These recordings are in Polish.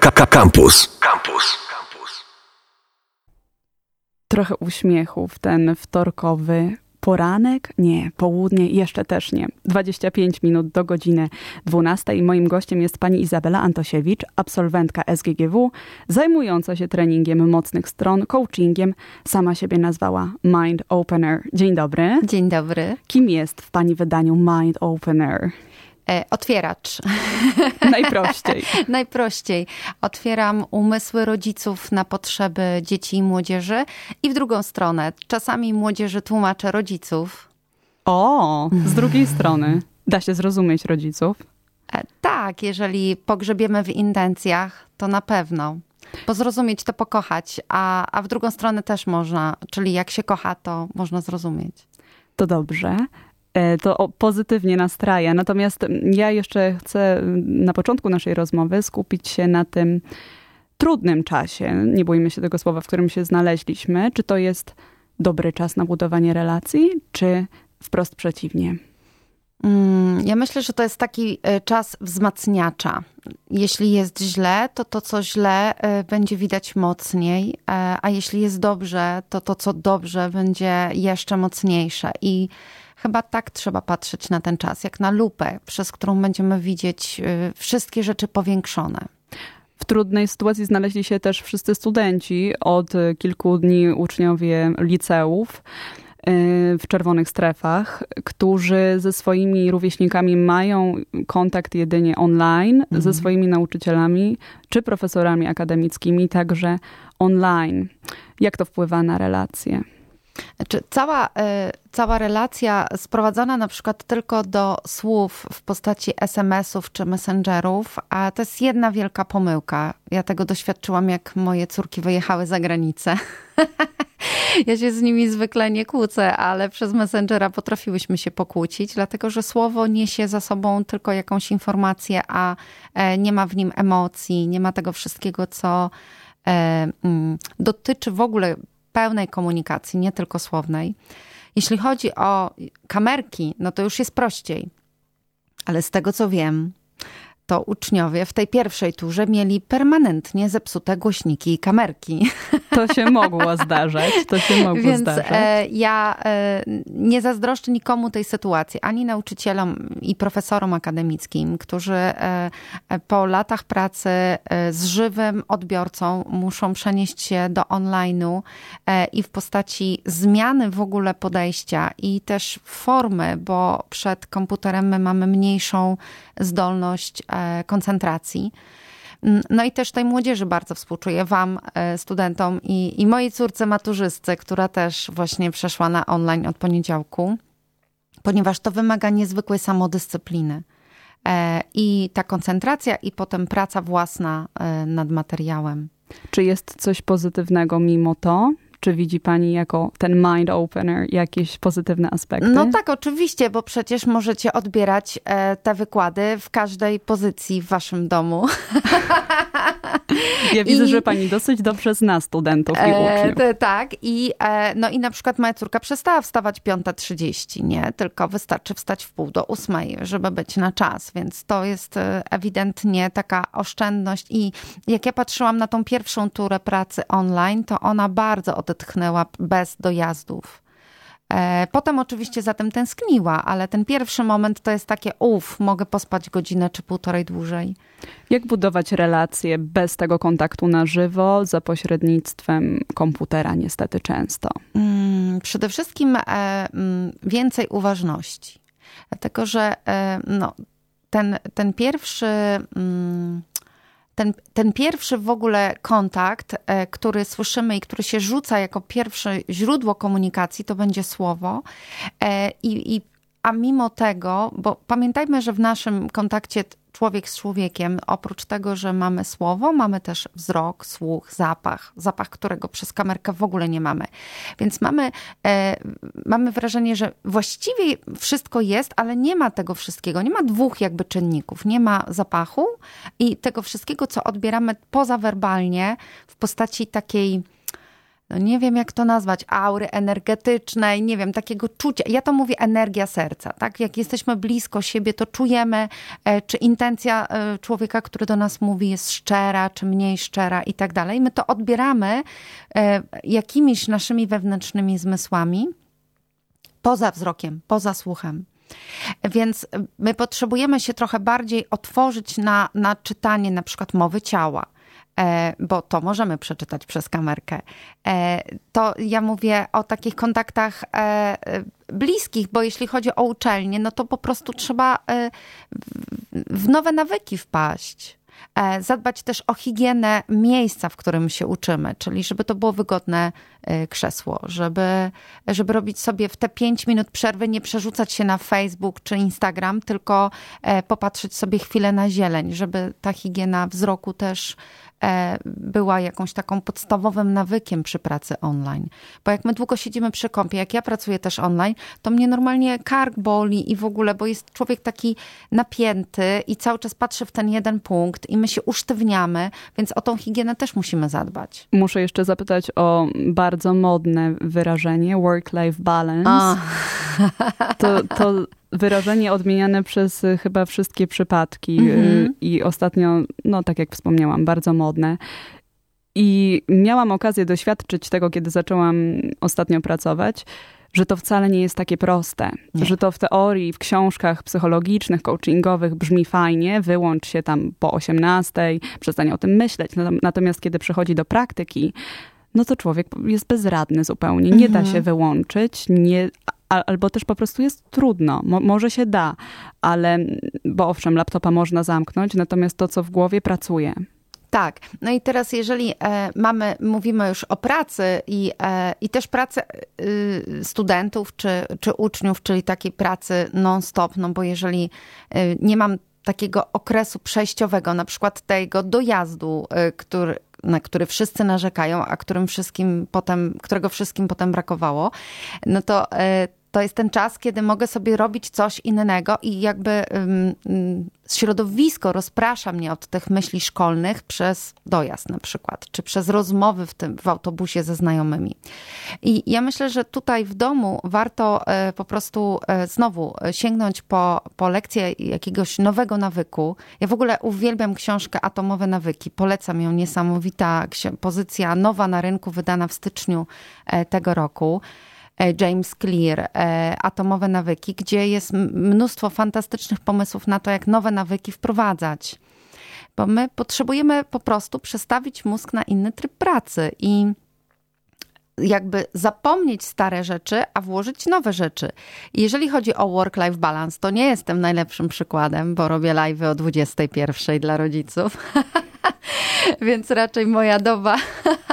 Campus. Campus. Trochę uśmiechu w ten wtorkowy poranek? Nie, południe jeszcze też nie. 25 minut do godziny 12. Moim gościem jest pani Izabela Antosiewicz, absolwentka SGGW, zajmująca się treningiem mocnych stron, coachingiem. Sama siebie nazwała Mind Opener. Dzień dobry. Dzień dobry. Kim jest w pani wydaniu Mind Opener? E, otwieracz. Najprościej. Najprościej. Otwieram umysły rodziców na potrzeby dzieci i młodzieży i w drugą stronę. Czasami młodzieży tłumaczę rodziców. O, z drugiej strony. Da się zrozumieć rodziców? E, tak, jeżeli pogrzebiemy w intencjach, to na pewno. Bo zrozumieć to pokochać, a, a w drugą stronę też można, czyli jak się kocha, to można zrozumieć. To dobrze. E, to pozytywnie nastraja. Natomiast ja jeszcze chcę na początku naszej rozmowy skupić się na tym trudnym czasie. Nie bójmy się tego słowa, w którym się znaleźliśmy. Czy to jest dobry czas na budowanie relacji, czy wprost przeciwnie? Mm, ja myślę, że to jest taki e, czas wzmacniacza. Jeśli jest źle, to to, co źle, e, będzie widać mocniej, a jeśli jest dobrze, to to, co dobrze, będzie jeszcze mocniejsze. I Chyba tak trzeba patrzeć na ten czas, jak na lupę, przez którą będziemy widzieć y, wszystkie rzeczy powiększone. W trudnej sytuacji znaleźli się też wszyscy studenci, od kilku dni uczniowie liceów y, w czerwonych strefach, którzy ze swoimi rówieśnikami mają kontakt jedynie online, mhm. ze swoimi nauczycielami czy profesorami akademickimi, także online. Jak to wpływa na relacje? Znaczy, cała, e, cała relacja sprowadzana na przykład tylko do słów w postaci SMS-ów czy messengerów, a to jest jedna wielka pomyłka. Ja tego doświadczyłam, jak moje córki wyjechały za granicę. ja się z nimi zwykle nie kłócę, ale przez Messengera potrafiłyśmy się pokłócić, dlatego że słowo niesie za sobą tylko jakąś informację, a e, nie ma w nim emocji, nie ma tego wszystkiego, co e, mm, dotyczy w ogóle pełnej komunikacji, nie tylko słownej. Jeśli chodzi o kamerki, no to już jest prościej. Ale z tego co wiem, to uczniowie w tej pierwszej turze mieli permanentnie zepsute głośniki i kamerki. To się mogło zdarzać, to się mogło Więc zdarzać. E, ja e, nie zazdroszczę nikomu tej sytuacji, ani nauczycielom i profesorom akademickim, którzy e, po latach pracy z żywym odbiorcą muszą przenieść się do online'u i w postaci zmiany w ogóle podejścia i też formy, bo przed komputerem my mamy mniejszą zdolność E, koncentracji. Mm, no i też tej młodzieży bardzo współczuję, wam, e, studentom i, i mojej córce maturzystce, która też właśnie przeszła na online od poniedziałku, ponieważ to wymaga niezwykłej samodyscypliny. E, I ta koncentracja, i potem praca własna nad materiałem. Czy jest coś pozytywnego mimo to? Czy widzi Pani jako ten mind opener jakieś pozytywne aspekty? No tak, oczywiście, bo przecież możecie odbierać e, te wykłady w każdej pozycji w Waszym domu. Ja widzę, I, że pani dosyć dobrze zna studentów i e, uczniów. E, tak, i, e, no i na przykład moja córka przestała wstawać 5.30, nie? Tylko wystarczy wstać w pół do ósmej, żeby być na czas, więc to jest e, ewidentnie taka oszczędność i jak ja patrzyłam na tą pierwszą turę pracy online, to ona bardzo odetchnęła bez dojazdów. E, potem oczywiście za tym tęskniła, ale ten pierwszy moment to jest takie, uff, mogę pospać godzinę czy półtorej dłużej. Jak budować relacje bez tego kontaktu na żywo, za pośrednictwem komputera niestety często? Hmm, przede wszystkim e, mm, więcej uważności. Dlatego, że e, no, ten, ten pierwszy... Mm, ten, ten pierwszy w ogóle kontakt, e, który słyszymy i który się rzuca jako pierwsze źródło komunikacji, to będzie słowo. E, I, i, a mimo tego, bo pamiętajmy, że w naszym kontakcie człowiek z człowiekiem, oprócz tego, że mamy słowo, mamy też wzrok, słuch, zapach, zapach, którego przez kamerkę w ogóle nie mamy. Więc mamy, e, mamy wrażenie, że właściwie wszystko jest, ale nie ma tego wszystkiego. Nie ma dwóch jakby czynników. Nie ma zapachu i tego wszystkiego, co odbieramy pozawerbalnie w postaci takiej no nie wiem jak to nazwać, aury energetycznej, nie wiem, takiego czucia. Ja to mówię energia serca, tak? Jak jesteśmy blisko siebie, to czujemy, e, czy intencja e, człowieka, który do nas mówi, jest szczera, czy mniej szczera i tak dalej. My to odbieramy e, jakimiś naszymi wewnętrznymi zmysłami, poza wzrokiem, poza słuchem. Więc my potrzebujemy się trochę bardziej otworzyć na, na czytanie na przykład mowy ciała bo to możemy przeczytać przez kamerkę. E, to ja mówię o takich kontaktach e, bliskich, bo jeśli chodzi o uczelnię, no to po prostu trzeba w nowe nawyki wpaść. Zadbać też o higienę miejsca, w którym się uczymy, czyli żeby to było wygodne krzesło, żeby, żeby robić sobie w te pięć minut przerwy, nie przerzucać się na Facebook czy Instagram, tylko popatrzeć sobie chwilę na zieleń, żeby ta higiena wzroku też E, była jakąś taką podstawowym nawykiem przy pracy online. Bo jak my długo siedzimy przy kąpie, jak ja pracuję też online, to mnie normalnie kark boli i w ogóle, bo jest człowiek taki napięty i cały czas patrzy w ten jeden punkt i my się usztywniamy, więc o tą higienę też musimy zadbać. Muszę jeszcze zapytać o bardzo modne wyrażenie work-life balance. To, to wyrażenie odmieniane przez y, chyba wszystkie przypadki y, mhm. i ostatnio, no tak jak wspomniałam, bardzo modne. I miałam okazję doświadczyć tego, kiedy zaczęłam ostatnio pracować, że to wcale nie jest takie proste. Nie. Że to w teorii, w książkach psychologicznych, coachingowych brzmi fajnie, wyłącz się tam po 18, przestań o tym myśleć. Natomiast kiedy przychodzi do praktyki, no to człowiek jest bezradny zupełnie. Nie mhm. da się wyłączyć, nie, albo też po prostu jest trudno. Mo może się da, ale, bo owszem, laptopa można zamknąć, natomiast to, co w głowie pracuje. Tak. No i teraz, jeżeli e, mamy, mówimy już o pracy i, e, i też pracy y, studentów czy, czy uczniów, czyli takiej pracy non-stop, no bo jeżeli y, nie mam takiego okresu przejściowego, na przykład tego dojazdu, y, który, na który wszyscy narzekają, a którym wszystkim potem, którego wszystkim potem brakowało, no to to jest ten czas, kiedy mogę sobie robić coś innego i jakby um, środowisko rozprasza mnie od tych myśli szkolnych przez dojazd na przykład, czy przez rozmowy w tym w autobusie ze znajomymi. I ja myślę, że tutaj w domu warto e, po prostu e, znowu sięgnąć po, po lekcję jakiegoś nowego nawyku. Ja w ogóle uwielbiam książkę Atomowe Nawyki. Polecam ją, niesamowita pozycja, nowa na rynku, wydana w styczniu e, tego roku. E, James Clear, e, Atomowe nawyki, gdzie jest mnóstwo fantastycznych pomysłów na to, jak nowe nawyki wprowadzać. Bo my potrzebujemy po prostu przestawić mózg na inny tryb pracy i jakby zapomnieć stare rzeczy, a włożyć nowe rzeczy. jeżeli chodzi o work-life balance, to nie jestem najlepszym przykładem, bo robię live o 21 dla rodziców. Więc raczej moja doba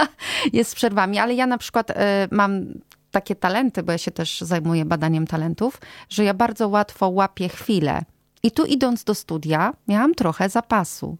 jest z przerwami, ale ja na przykład y, mam takie talenty, bo ja się też zajmuję badaniem talentów, że ja bardzo łatwo łapię chwilę. I tu idąc do studia, miałam trochę zapasu.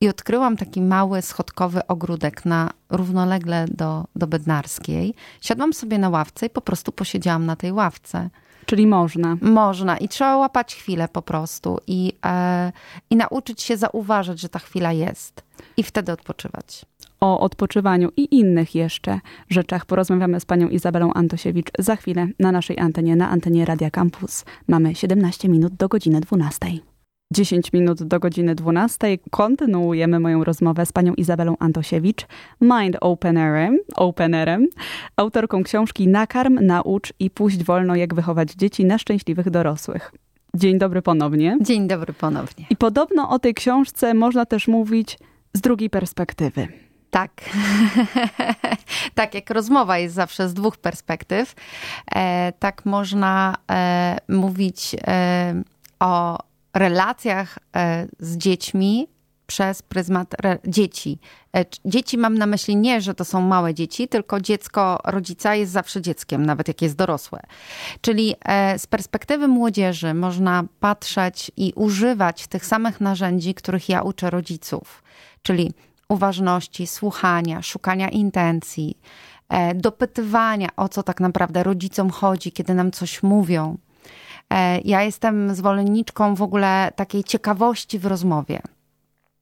I odkryłam taki mały schodkowy ogródek na równolegle do, do Bednarskiej. Siadłam sobie na ławce i po prostu posiedziałam na tej ławce. Czyli można. Można i trzeba łapać chwilę po prostu i, e, i nauczyć się zauważać, że ta chwila jest i wtedy odpoczywać o odpoczywaniu i innych jeszcze rzeczach porozmawiamy z panią Izabelą Antosiewicz za chwilę na naszej antenie, na antenie Radia Campus. Mamy 17 minut do godziny 12. 10 minut do godziny 12 kontynuujemy moją rozmowę z panią Izabelą Antosiewicz, mind openerem, openerem, autorką książki Nakarm, naucz i puść wolno jak wychować dzieci na szczęśliwych dorosłych. Dzień dobry ponownie. Dzień dobry ponownie. I podobno o tej książce można też mówić z drugiej perspektywy. Tak. tak jak rozmowa jest zawsze z dwóch perspektyw, e, tak można e, mówić e, o relacjach e, z dziećmi przez pryzmat dzieci. E, dzieci mam na myśli nie, że to są małe dzieci, tylko dziecko rodzica jest zawsze dzieckiem, nawet jak jest dorosłe. Czyli e, z perspektywy młodzieży można patrzeć i używać tych samych narzędzi, których ja uczę rodziców. Czyli uważności, słuchania, szukania intencji, dopytywania, o co tak naprawdę rodzicom chodzi, kiedy nam coś mówią. E, ja jestem zwolenniczką w ogóle takiej ciekawości w rozmowie.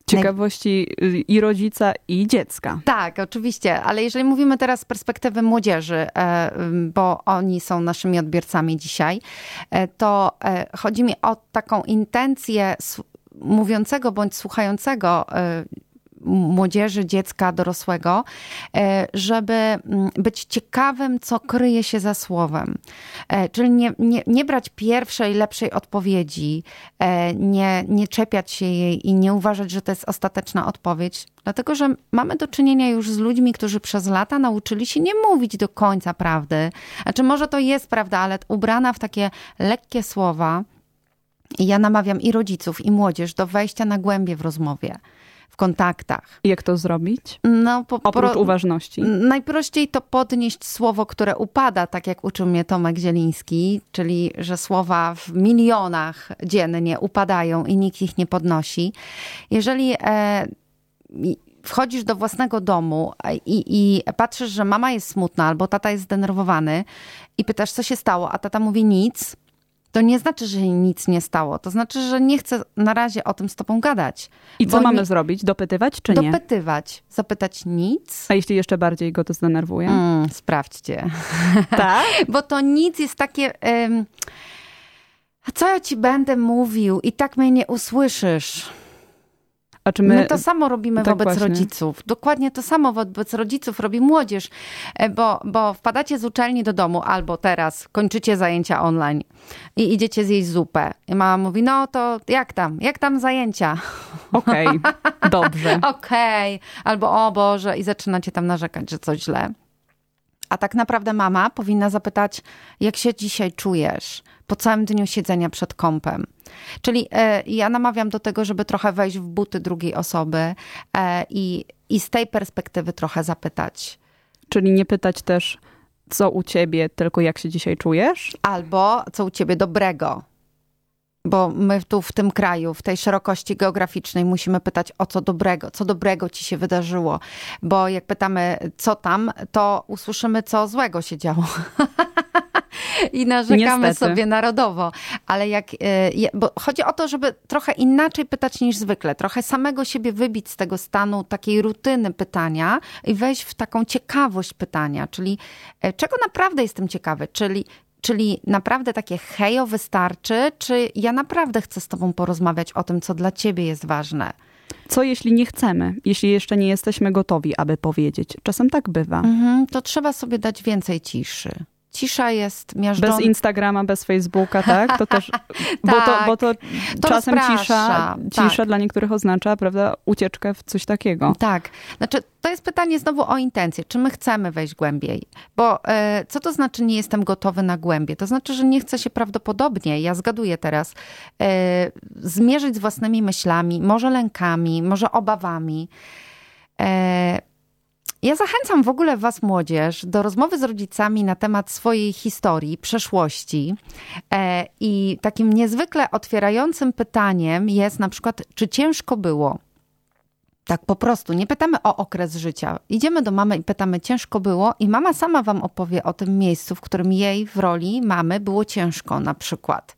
Ciekawości i rodzica, i dziecka. Tak, oczywiście, ale jeżeli mówimy teraz z perspektywy młodzieży, e, bo oni są naszymi odbiorcami dzisiaj, e, to chodzi mi o taką intencję mówiącego bądź słuchającego młodzieży, dziecka, dorosłego, e, żeby mm, być ciekawym, co kryje się za słowem. E, czyli nie, nie, nie brać pierwszej, lepszej odpowiedzi, e, nie, nie czepiać się jej i nie uważać, że to jest ostateczna odpowiedź, dlatego że mamy do czynienia już z ludźmi, którzy przez lata nauczyli się nie mówić do końca prawdy. Znaczy, może to jest prawda, ale ubrana w takie lekkie słowa. Ja namawiam i rodziców, i młodzież do wejścia na głębie w rozmowie w kontaktach. Jak to zrobić? No, po, Oprócz pro, uważności. Najprościej to podnieść słowo, które upada, tak jak uczył mnie Tomek Zieliński, czyli że słowa w milionach dziennie upadają i nikt ich nie podnosi. Jeżeli e, wchodzisz do własnego domu i, i patrzysz, że mama jest smutna albo tata jest zdenerwowany i pytasz, co się stało, a tata mówi nic, to nie znaczy, że nic nie stało. To znaczy, że nie chcę na razie o tym z tobą gadać. I co mamy nie... zrobić? Dopytywać czy nie? Dopytywać. Zapytać nic. A jeśli jeszcze bardziej go to zdenerwuje? Mm, sprawdźcie. Tak? Bo to nic jest takie... A co ja ci będę mówił? I tak mnie nie usłyszysz. My... my to samo robimy tak wobec właśnie. rodziców. Dokładnie to samo wobec rodziców robi młodzież, e, bo, bo wpadacie z uczelni do domu albo teraz kończycie zajęcia online i idziecie zjeść zupę. I mama mówi, no to jak tam? Jak tam zajęcia? Okej, okay, dobrze. Okej. Okay. Albo o Boże i zaczynacie tam narzekać, że coś źle. A tak naprawdę mama powinna zapytać, jak się dzisiaj czujesz po całym dniu siedzenia przed kąpem. Czyli e, ja namawiam do tego, żeby trochę wejść w buty drugiej osoby e, i, i z tej perspektywy trochę zapytać. Czyli nie pytać też, co u ciebie, tylko jak się dzisiaj czujesz? Albo co u ciebie dobrego. Bo my tu w tym kraju, w tej szerokości geograficznej musimy pytać o co dobrego, co dobrego ci się wydarzyło. Bo jak pytamy co tam, to usłyszymy co złego się działo. i narzekamy Niestety. sobie narodowo. Ale jak, e, bo chodzi o to, żeby trochę inaczej pytać niż zwykle, trochę samego siebie wybić z tego stanu takiej rutyny pytania i wejść w taką ciekawość pytania, czyli e, czego naprawdę jestem ciekawy, czyli Czyli naprawdę takie hejo wystarczy, czy ja naprawdę chcę z tobą porozmawiać o tym, co dla ciebie jest ważne? Co jeśli nie chcemy, jeśli jeszcze nie jesteśmy gotowi, aby powiedzieć? Czasem tak bywa. Mhm, to trzeba sobie dać więcej ciszy cisza jest miażdżąca. Bez Instagrama, bez Facebooka, tak? To też, bo, to, bo to, to czasem cisza, cisza tak. dla niektórych oznacza, prawda, ucieczkę w coś takiego. Tak. Znaczy, to jest pytanie znowu o intencje. Czy my chcemy wejść głębiej? Bo e, co to znaczy nie jestem gotowy na głębie? To znaczy, że nie chcę się prawdopodobnie, ja zgaduję teraz, e, zmierzyć z własnymi myślami, może lękami, może obawami. E, ja zachęcam w ogóle Was, młodzież, do rozmowy z rodzicami na temat swojej historii, przeszłości. E, I takim niezwykle otwierającym pytaniem jest na przykład, czy ciężko było? Tak po prostu, nie pytamy o okres życia. Idziemy do mamy i pytamy, ciężko było, i mama sama wam opowie o tym miejscu, w którym jej w roli mamy było ciężko, na przykład.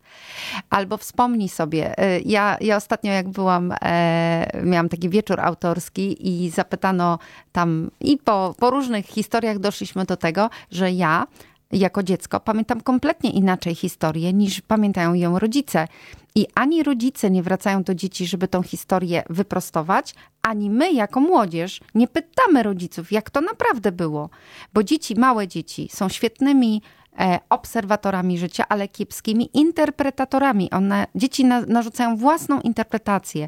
Albo wspomnij sobie, y, ja, ja ostatnio jak byłam, e, miałam taki wieczór autorski i zapytano tam, i po, po różnych historiach doszliśmy do tego, że ja jako dziecko pamiętam kompletnie inaczej historię niż pamiętają ją rodzice. I ani rodzice nie wracają do dzieci, żeby tą historię wyprostować, ani my jako młodzież nie pytamy rodziców, jak to naprawdę było. Bo dzieci, małe dzieci są świetnymi e, obserwatorami życia, ale kiepskimi interpretatorami. One, dzieci na, narzucają własną interpretację.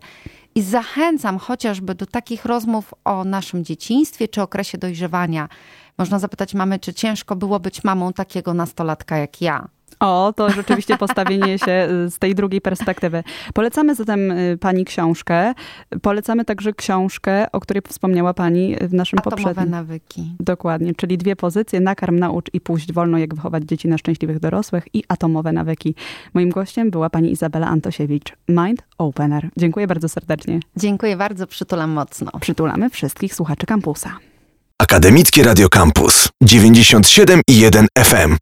I zachęcam chociażby do takich rozmów o naszym dzieciństwie czy okresie dojrzewania. Można zapytać mamy, czy ciężko było być mamą takiego nastolatka jak ja. O, to rzeczywiście postawienie się y, z tej drugiej perspektywy. Polecamy zatem y, pani książkę. Polecamy także książkę, o której wspomniała pani w naszym Atomowe poprzednim. nawyki. Dokładnie, czyli dwie pozycje, nakarm, naucz i pójść wolno, jak wychować dzieci na szczęśliwych dorosłych i atomowe nawyki. Moim gościem była pani Izabela Antosiewicz, Mind Opener. Dziękuję bardzo serdecznie. Dziękuję bardzo, przytulam mocno. Przytulamy wszystkich słuchaczy kampusa. Akademickie Radio Campus 97 i 1 FM.